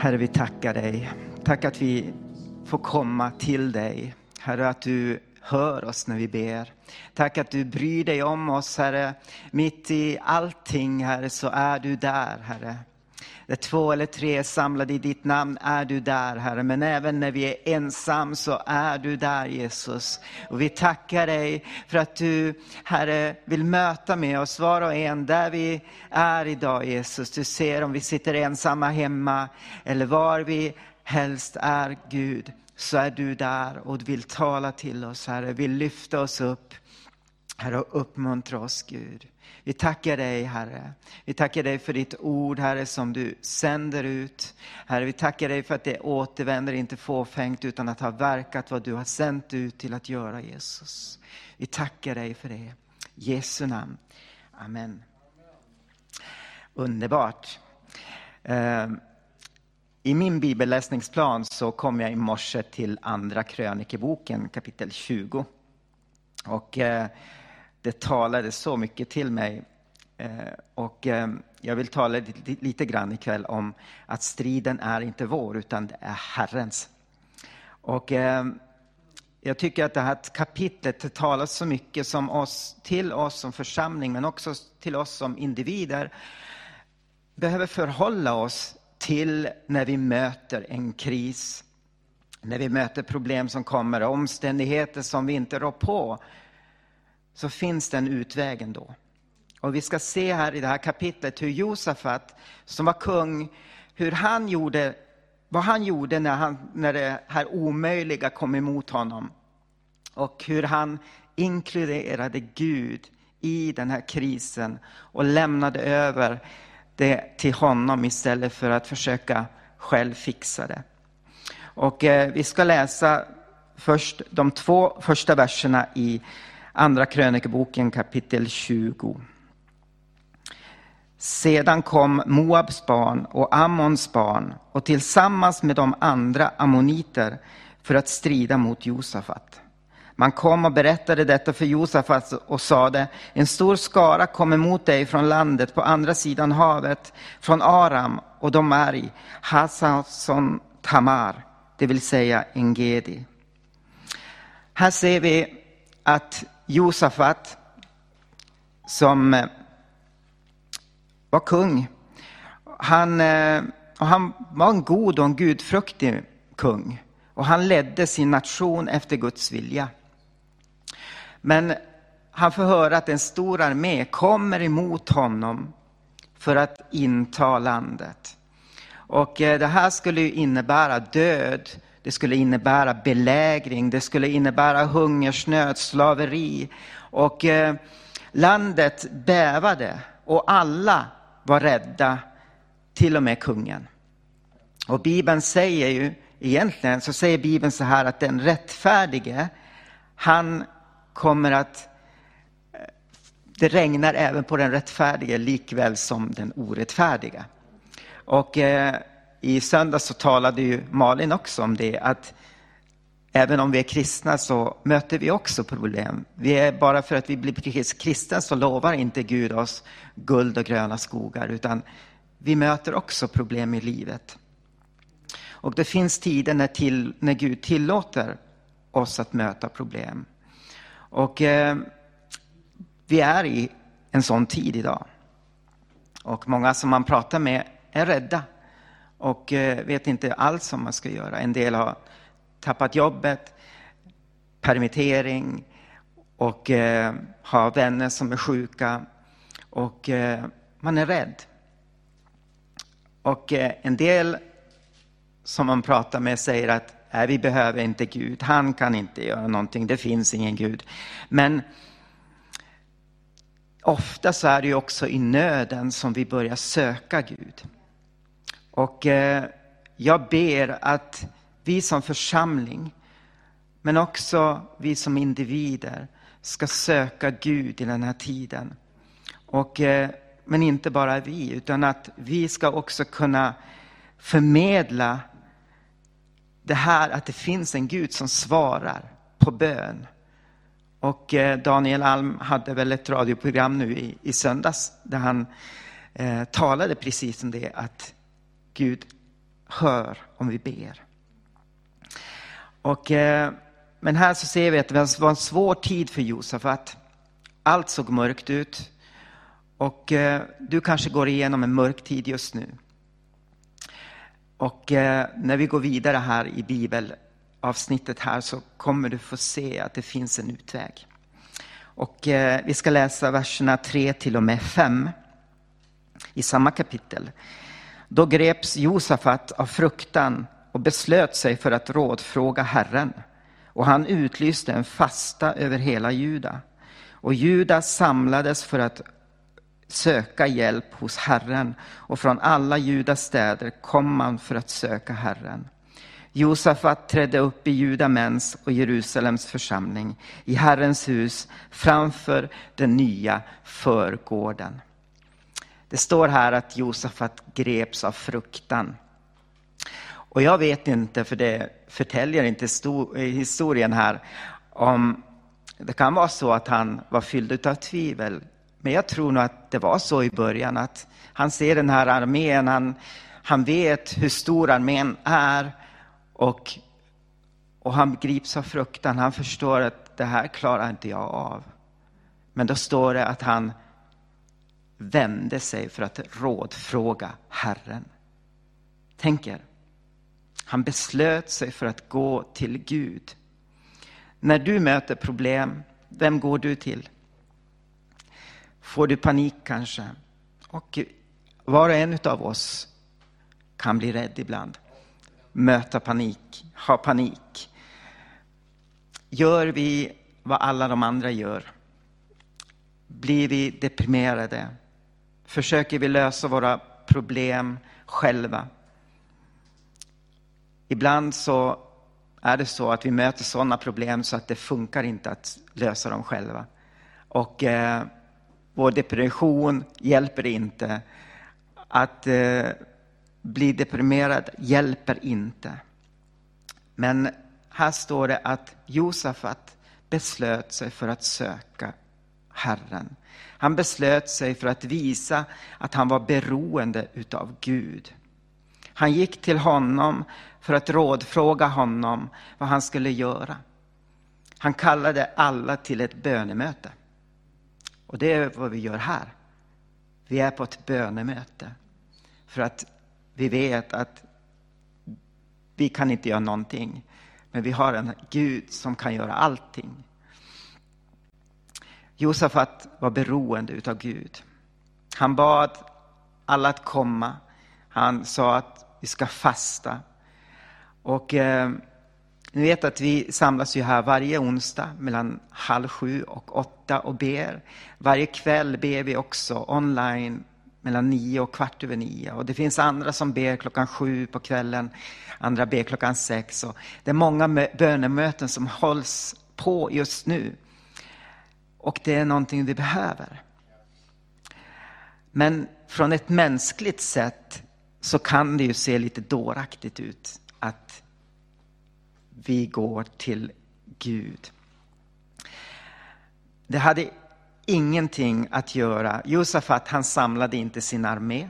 Herre, vi tackar dig. Tack att vi får komma till dig. Herre, att du hör oss när vi ber. Tack att du bryr dig om oss, Herre. Mitt i allting, Herre, så är du där, Herre. Där två eller tre är samlade i ditt namn är du där, Herre. Men även när vi är ensam så är du där, Jesus. Och vi tackar dig för att du, Herre, vill möta med oss var och en där vi är idag, Jesus. Du ser om vi sitter ensamma hemma eller var vi helst är, Gud. Så är du där och vill tala till oss, Herre. Vill lyfta oss upp. Herre, och uppmuntra oss, Gud. Vi tackar dig, Herre. Vi tackar dig för ditt ord, Herre, som du sänder ut. Herre, vi tackar dig för att det återvänder inte fåfängt utan att ha verkat vad du har sänt ut till att göra, Jesus. Vi tackar dig för det. I Jesu namn. Amen. Underbart. Ehm, I min bibelläsningsplan så kom jag i morse till Andra krönikeboken kapitel 20. Och eh, det talade så mycket till mig. Eh, och eh, jag vill tala lite grann ikväll om att striden är inte vår, utan det är Herrens. Och eh, jag tycker att det här kapitlet talar så mycket som oss, till oss som församling, men också till oss som individer, behöver förhålla oss till när vi möter en kris, när vi möter problem som kommer, omständigheter som vi inte rår på så finns den utvägen då. Och vi ska se här i det här kapitlet hur Josafat, som var kung, hur han gjorde, vad han gjorde när, han, när det här omöjliga kom emot honom. Och hur han inkluderade Gud i den här krisen och lämnade över det till honom istället för att försöka själv fixa det. Och eh, vi ska läsa först de två första verserna i Andra krönikeboken kapitel 20. Sedan kom Moabs barn och Ammons barn och tillsammans med de andra ammoniter för att strida mot Josafat. Man kom och berättade detta för Josafat och sade, en stor skara kom emot dig från landet på andra sidan havet, från Aram, och de är i Hasason Tamar, det vill säga Engedi. Här ser vi att Josafat som eh, var kung. Han, eh, han var en god och en gudfruktig kung och han ledde sin nation efter Guds vilja. Men han får höra att en stor armé kommer emot honom för att inta landet. Och eh, det här skulle innebära död det skulle innebära belägring, det skulle innebära hungersnöd, slaveri. Och eh, landet bävade och alla var rädda, till och med kungen. Och Bibeln säger ju, egentligen så säger Bibeln så här att den rättfärdige, han kommer att eh, det regnar även på den rättfärdige likväl som den orättfärdiga. Och eh, i söndags så talade ju Malin också om det, att även om vi är kristna så möter vi också problem. Vi är, bara för att vi blir kristna så lovar inte Gud oss guld och gröna skogar, utan vi möter också problem i livet. Och det finns tider när, till, när Gud tillåter oss att möta problem. Och eh, vi är i en sån tid idag. Och många som man pratar med är rädda och eh, vet inte alls vad man ska göra. En del har tappat jobbet, permittering och eh, har vänner som är sjuka och eh, man är rädd. Och en del som man pratar med säger att nej, vi behöver inte Gud, han kan inte göra någonting, det finns ingen Gud. Men ofta så är det ju också i nöden som vi börjar söka Gud. Och eh, jag ber att vi som församling, men också vi som individer, ska söka Gud i den här tiden. Och, eh, men inte bara vi, utan att vi ska också kunna förmedla det här att det finns en Gud som svarar på bön. Och eh, Daniel Alm hade väl ett radioprogram nu i, i söndags där han eh, talade precis om det, att Gud hör om vi ber. Och, eh, men här så ser vi att det var en svår tid för Josafat. Allt såg mörkt ut. Och eh, du kanske går igenom en mörk tid just nu. Och eh, när vi går vidare här i bibelavsnittet här så kommer du få se att det finns en utväg. Och eh, vi ska läsa verserna 3 till och med 5 i samma kapitel. Då greps Josafat av fruktan och beslöt sig för att rådfråga Herren. Och han utlyste en fasta över hela Juda. Och Juda samlades för att söka hjälp hos Herren och från alla Judas städer kom man för att söka Herren. Josafat trädde upp i Judamäns och Jerusalems församling i Herrens hus framför den nya förgården. Det står här att Josafat greps av fruktan. Och jag vet inte, för det förtäljer inte historien här, om det kan vara så att han var fylld av tvivel. Men jag tror nog att det var så i början, att han ser den här armén, han, han vet hur stor armén är och, och han grips av fruktan. Han förstår att det här klarar inte jag av. Men då står det att han vände sig för att rådfråga Herren. Tänk er, han beslöt sig för att gå till Gud. När du möter problem, vem går du till? Får du panik kanske? Och var och en av oss kan bli rädd ibland. Möta panik, ha panik. Gör vi vad alla de andra gör? Blir vi deprimerade? Försöker vi lösa våra problem själva? Ibland så är det så att vi möter sådana problem så att det funkar inte att lösa dem själva. Och eh, vår depression hjälper inte. Att eh, bli deprimerad hjälper inte. Men här står det att Josafat beslöt sig för att söka Herren. Han beslöt sig för att visa att han var beroende utav Gud. Han gick till honom för att rådfråga honom vad han skulle göra. Han kallade alla till ett bönemöte. Och det är vad vi gör här. Vi är på ett bönemöte. För att vi vet att vi kan inte göra någonting. Men vi har en Gud som kan göra allting. Josafat var beroende utav Gud. Han bad alla att komma. Han sa att vi ska fasta. Och eh, ni vet att vi samlas ju här varje onsdag mellan halv sju och åtta och ber. Varje kväll ber vi också online mellan nio och kvart över nio. Och det finns andra som ber klockan sju på kvällen, andra ber klockan sex. Och det är många bönemöten som hålls på just nu. Och det är någonting vi behöver. Men från ett mänskligt sätt så kan det ju se lite dåraktigt ut att vi går till Gud. Det hade ingenting att göra. Josafat han samlade inte sin armé.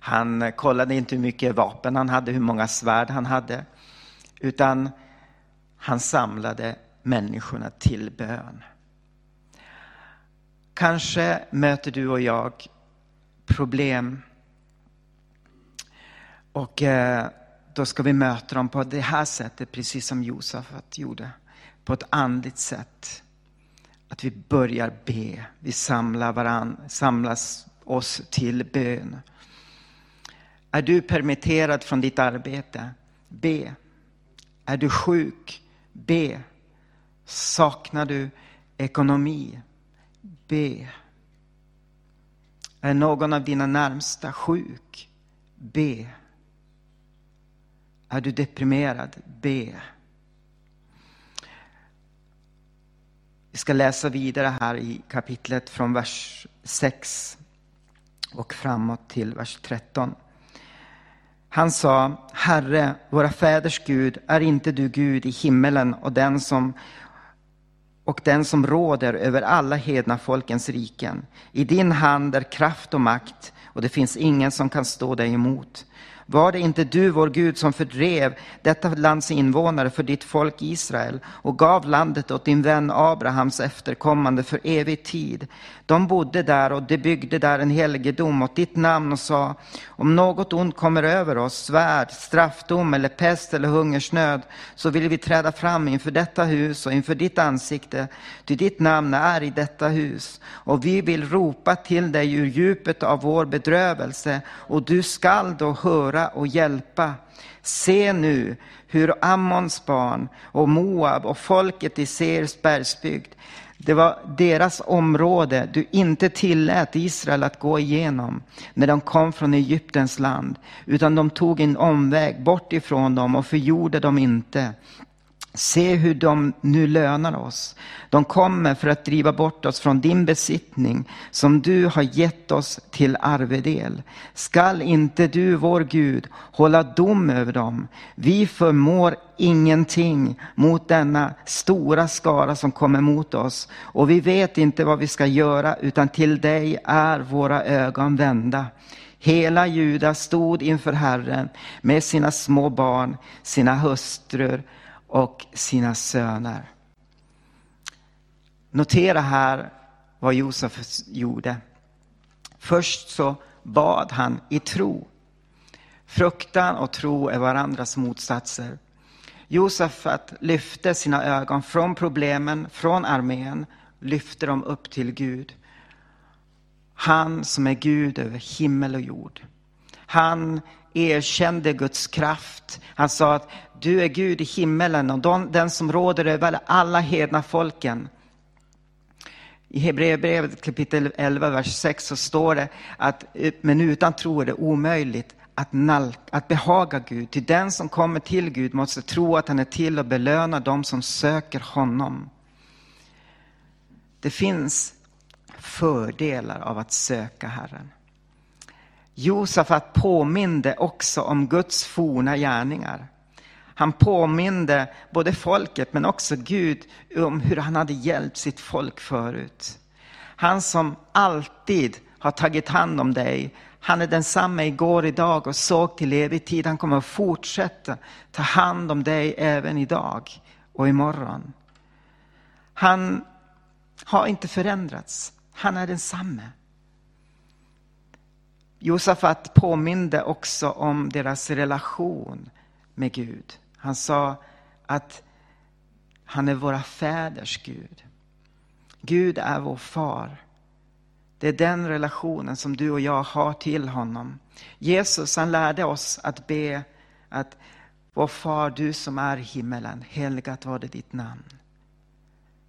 Han kollade inte hur mycket vapen han hade, hur många svärd han hade. Utan han samlade människorna till bön. Kanske möter du och jag problem och eh, då ska vi möta dem på det här sättet, precis som Josef gjorde. På ett andligt sätt. Att vi börjar be, vi samlar varann, samlas oss till bön. Är du permitterad från ditt arbete? Be. Är du sjuk? Be. Saknar du ekonomi? Be. Är någon av dina närmsta sjuk? Be. Är du deprimerad? Be. Vi ska läsa vidare här i kapitlet från vers 6 och framåt till vers 13. Han sa, Herre, våra fäders Gud, är inte du Gud i himmelen och den som och den som råder över alla hedna folkens riken. I din hand är kraft och makt och det finns ingen som kan stå dig emot. Var det inte du, vår Gud, som fördrev detta lands invånare för ditt folk Israel och gav landet åt din vän Abrahams efterkommande för evig tid? De bodde där och de byggde där en helgedom åt ditt namn och sa, om något ont kommer över oss, svärd, straffdom eller pest eller hungersnöd, så vill vi träda fram inför detta hus och inför ditt ansikte, ty ditt namn är i detta hus. Och vi vill ropa till dig ur djupet av vår bedrövelse, och du skall då höra och hjälpa. Se nu hur Ammons barn och Moab och folket i Seirs bergsbygd det var deras område du inte tillät Israel att gå igenom när de kom från Egyptens land, utan de tog en omväg bort ifrån dem och förgjorde dem inte. Se hur de nu lönar oss. De kommer för att driva bort oss från din besittning som du har gett oss till arvedel. Skall inte du, vår Gud, hålla dom över dem? Vi förmår ingenting mot denna stora skara som kommer mot oss och vi vet inte vad vi ska göra utan till dig är våra ögon vända. Hela Juda stod inför Herren med sina små barn, sina hustrur och sina söner. Notera här vad Josef gjorde. Först så bad han i tro. Fruktan och tro är varandras motsatser. Josafat lyfte sina ögon från problemen, från armén, lyfte dem upp till Gud. Han som är Gud över himmel och jord. Han erkände Guds kraft. Han sa att du är Gud i himmelen och den som råder över alla hedna folken. I Hebreerbrevet kapitel 11, vers 6 så står det att eh, men utan tro är det omöjligt att, nalk, att behaga Gud. Till den som kommer till Gud måste tro att han är till och belöna dem som söker honom. Det finns fördelar av att söka Herren. Josafat påminde också om Guds forna gärningar. Han påminde både folket men också Gud om hur han hade hjälpt sitt folk förut. Han som alltid har tagit hand om dig, han är densamma igår, idag och såg till evig tid. Han kommer att fortsätta ta hand om dig även idag och imorgon. Han har inte förändrats. Han är densamme. Josafat påminde också om deras relation med Gud. Han sa att han är våra fäders Gud. Gud är vår far. Det är den relationen som du och jag har till honom. Jesus han lärde oss att be att vår far, du som är i himmelen, helgat var det ditt namn.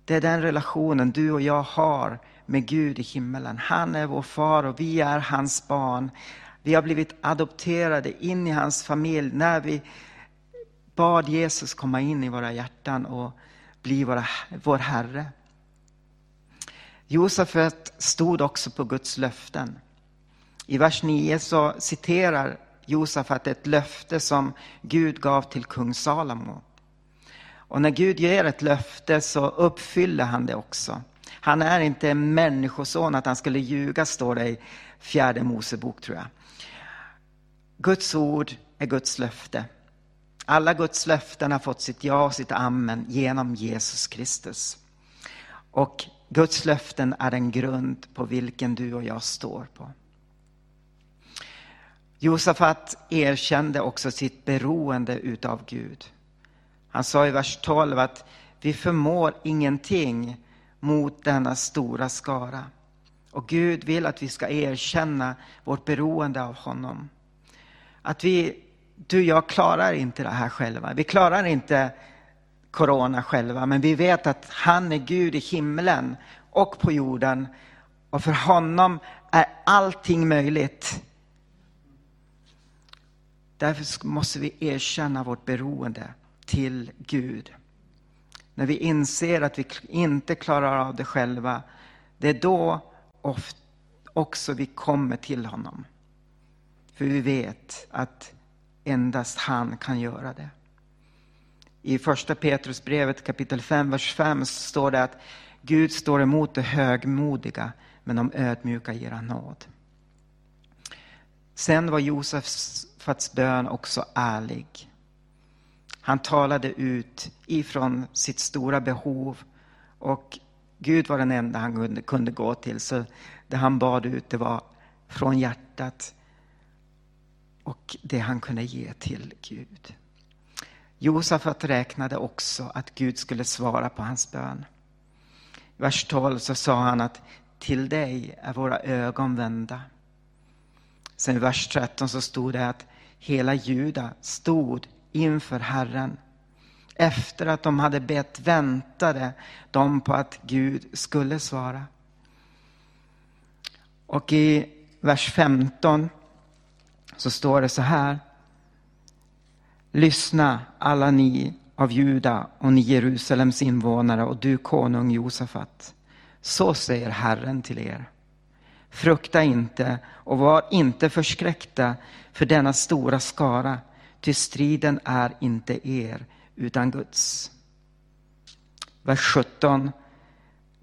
Det är den relationen du och jag har med Gud i himmelen. Han är vår far och vi är hans barn. Vi har blivit adopterade in i hans familj när vi bad Jesus komma in i våra hjärtan och bli våra, vår Herre. Josefet stod också på Guds löften. I vers 9 så citerar Josafat ett löfte som Gud gav till kung Salomo. Och när Gud ger ett löfte så uppfyller han det också. Han är inte en människoson att han skulle ljuga, står det i fjärde Mosebok tror jag. Guds ord är Guds löfte. Alla Guds löften har fått sitt ja och sitt amen genom Jesus Kristus. Och Guds löften är en grund på vilken du och jag står på. Josafat erkände också sitt beroende utav Gud. Han sa i vers 12 att vi förmår ingenting mot denna stora skara. Och Gud vill att vi ska erkänna vårt beroende av honom. Att vi, du och jag klarar inte det här själva. Vi klarar inte corona själva, men vi vet att han är Gud i himlen och på jorden. Och för honom är allting möjligt. Därför måste vi erkänna vårt beroende till Gud. När vi inser att vi inte klarar av det själva, det är då också vi kommer till honom. För vi vet att endast han kan göra det. I första Petrusbrevet kapitel 5, vers 5 står det att Gud står emot det högmodiga, men de ödmjuka ger han nåd. Sen var Josefs bön också ärlig. Han talade ut ifrån sitt stora behov och Gud var den enda han kunde, kunde gå till. Så det han bad ut det var från hjärtat och det han kunde ge till Gud. Josafat räknade också att Gud skulle svara på hans bön. I vers 12 så sa han att till dig är våra ögon vända. Sen i vers 13 så stod det att hela Juda stod inför Herren. Efter att de hade bett väntade de på att Gud skulle svara. Och i vers 15 så står det så här. Lyssna alla ni av Juda och ni Jerusalems invånare och du konung Josafat. Så säger Herren till er. Frukta inte och var inte förskräckta för denna stora skara, ty striden är inte er utan Guds. Vers 17.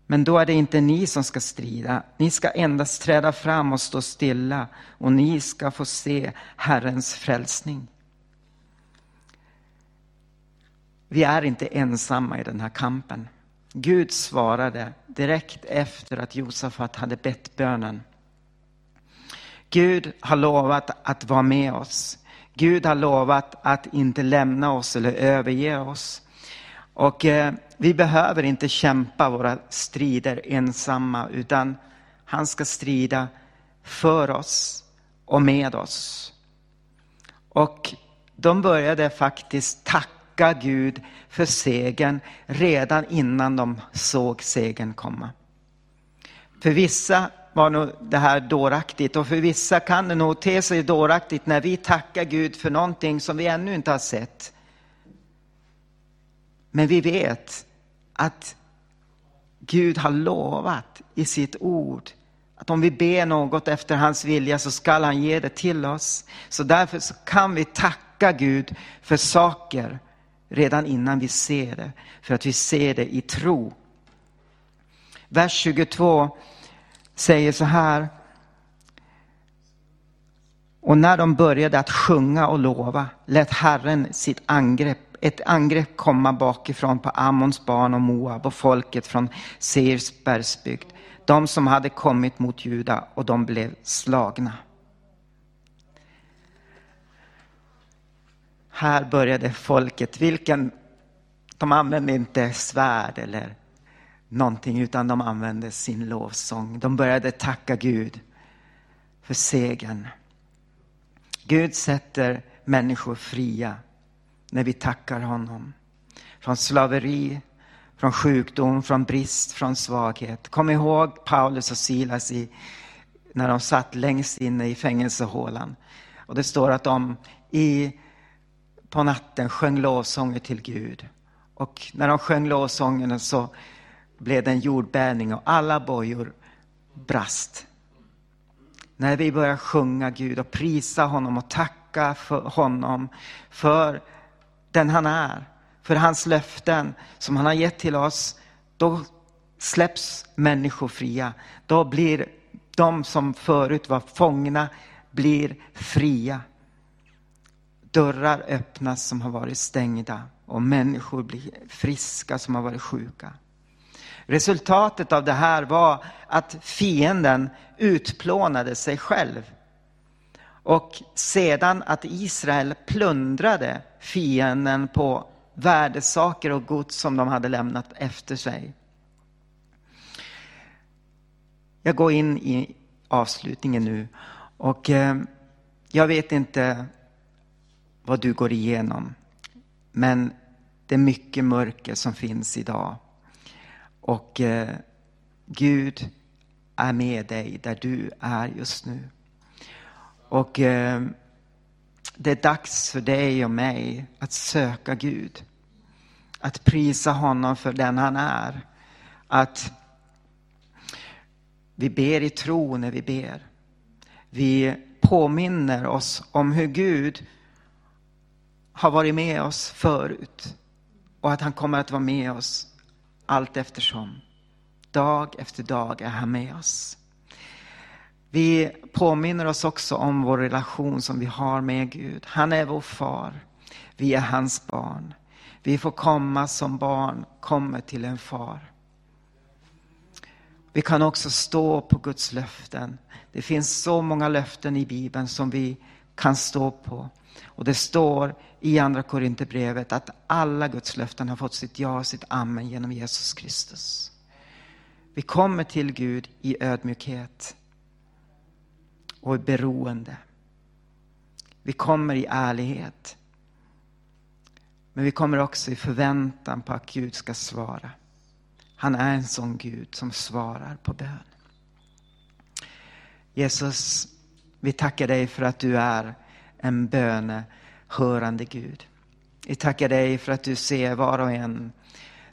Men då är det inte ni som ska strida. Ni ska endast träda fram och stå stilla och ni ska få se Herrens frälsning. Vi är inte ensamma i den här kampen. Gud svarade direkt efter att Josafat hade bett bönen. Gud har lovat att vara med oss. Gud har lovat att inte lämna oss eller överge oss. Och eh, vi behöver inte kämpa våra strider ensamma utan han ska strida för oss och med oss. Och de började faktiskt tacka Gud för segern redan innan de såg segern komma. För vissa var nog det här dåraktigt och för vissa kan det nog te sig dåraktigt när vi tackar Gud för någonting som vi ännu inte har sett. Men vi vet att Gud har lovat i sitt ord att om vi ber något efter hans vilja så skall han ge det till oss. Så därför så kan vi tacka Gud för saker redan innan vi ser det. För att vi ser det i tro. Vers 22 säger så här. Och när de började att sjunga och lova lät Herren sitt angrepp, ett angrepp komma bakifrån på Ammons barn och Moab och folket från Seirs bergsbygd. De som hade kommit mot Juda och de blev slagna. Här började folket, vilken, de använde inte svärd eller någonting utan de använde sin lovsång. De började tacka Gud för segern. Gud sätter människor fria när vi tackar honom. Från slaveri, från sjukdom, från brist, från svaghet. Kom ihåg Paulus och Silas i, när de satt längst inne i fängelsehålan. Och det står att de i, på natten sjöng lovsånger till Gud. Och när de sjöng lovsångerna så blev det en jordbävning och alla bojor brast. När vi börjar sjunga Gud och prisa honom och tacka för honom för den han är, för hans löften som han har gett till oss, då släpps människor fria. Då blir de som förut var fångna blir fria. Dörrar öppnas som har varit stängda och människor blir friska som har varit sjuka. Resultatet av det här var att fienden utplånade sig själv. Och sedan att Israel plundrade fienden på värdesaker och gods som de hade lämnat efter sig. Jag går in i avslutningen nu och eh, jag vet inte vad du går igenom. Men det är mycket mörker som finns idag. Och eh, Gud är med dig där du är just nu. Och eh, det är dags för dig och mig att söka Gud. Att prisa honom för den han är. Att vi ber i tro när vi ber. Vi påminner oss om hur Gud har varit med oss förut och att han kommer att vara med oss allt eftersom. Dag efter dag är han med oss. Vi påminner oss också om vår relation som vi har med Gud. Han är vår far. Vi är hans barn. Vi får komma som barn kommer till en far. Vi kan också stå på Guds löften. Det finns så många löften i Bibeln som vi kan stå på. Och det står i Andra Korinthierbrevet att alla Guds löften har fått sitt ja och sitt amen genom Jesus Kristus. Vi kommer till Gud i ödmjukhet och i beroende. Vi kommer i ärlighet. Men vi kommer också i förväntan på att Gud ska svara. Han är en sån Gud som svarar på bön. Jesus, vi tackar dig för att du är en bönehörande Gud. Vi tackar dig för att du ser var och en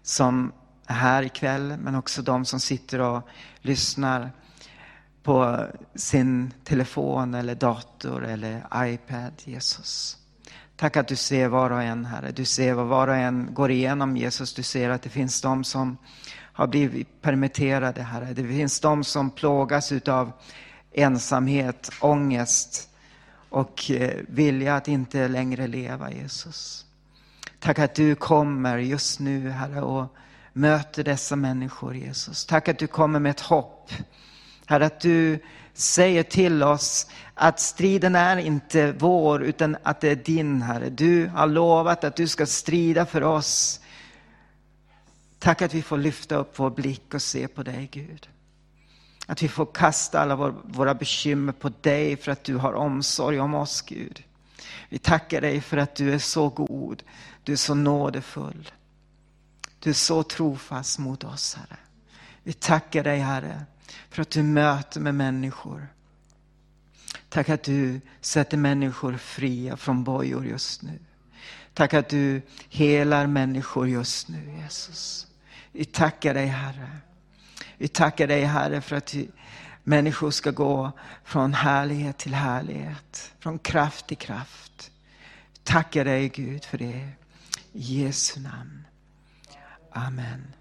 som är här ikväll, men också de som sitter och lyssnar på sin telefon eller dator eller iPad, Jesus. Tack att du ser var och en, Herre. Du ser vad var och en går igenom, Jesus. Du ser att det finns de som har blivit permitterade, Herre. Det finns de som plågas utav ensamhet, ångest och eh, vilja att inte längre leva, Jesus. Tack att du kommer just nu, Herre, och möter dessa människor, Jesus. Tack att du kommer med ett hopp. Herre, att du säger till oss att striden är inte vår utan att det är din Herre. Du har lovat att du ska strida för oss. Tack att vi får lyfta upp vår blick och se på dig Gud. Att vi får kasta alla våra bekymmer på dig för att du har omsorg om oss Gud. Vi tackar dig för att du är så god, du är så nådefull. Du är så trofast mot oss Herre. Vi tackar dig Herre för att du möter med människor. Tack att du sätter människor fria från bojor just nu. Tack att du helar människor just nu, Jesus. Vi tackar dig, Herre. Vi tackar dig, Herre, för att människor ska gå från härlighet till härlighet, från kraft till kraft. Vi tackar dig, Gud, för det. I Jesu namn. Amen.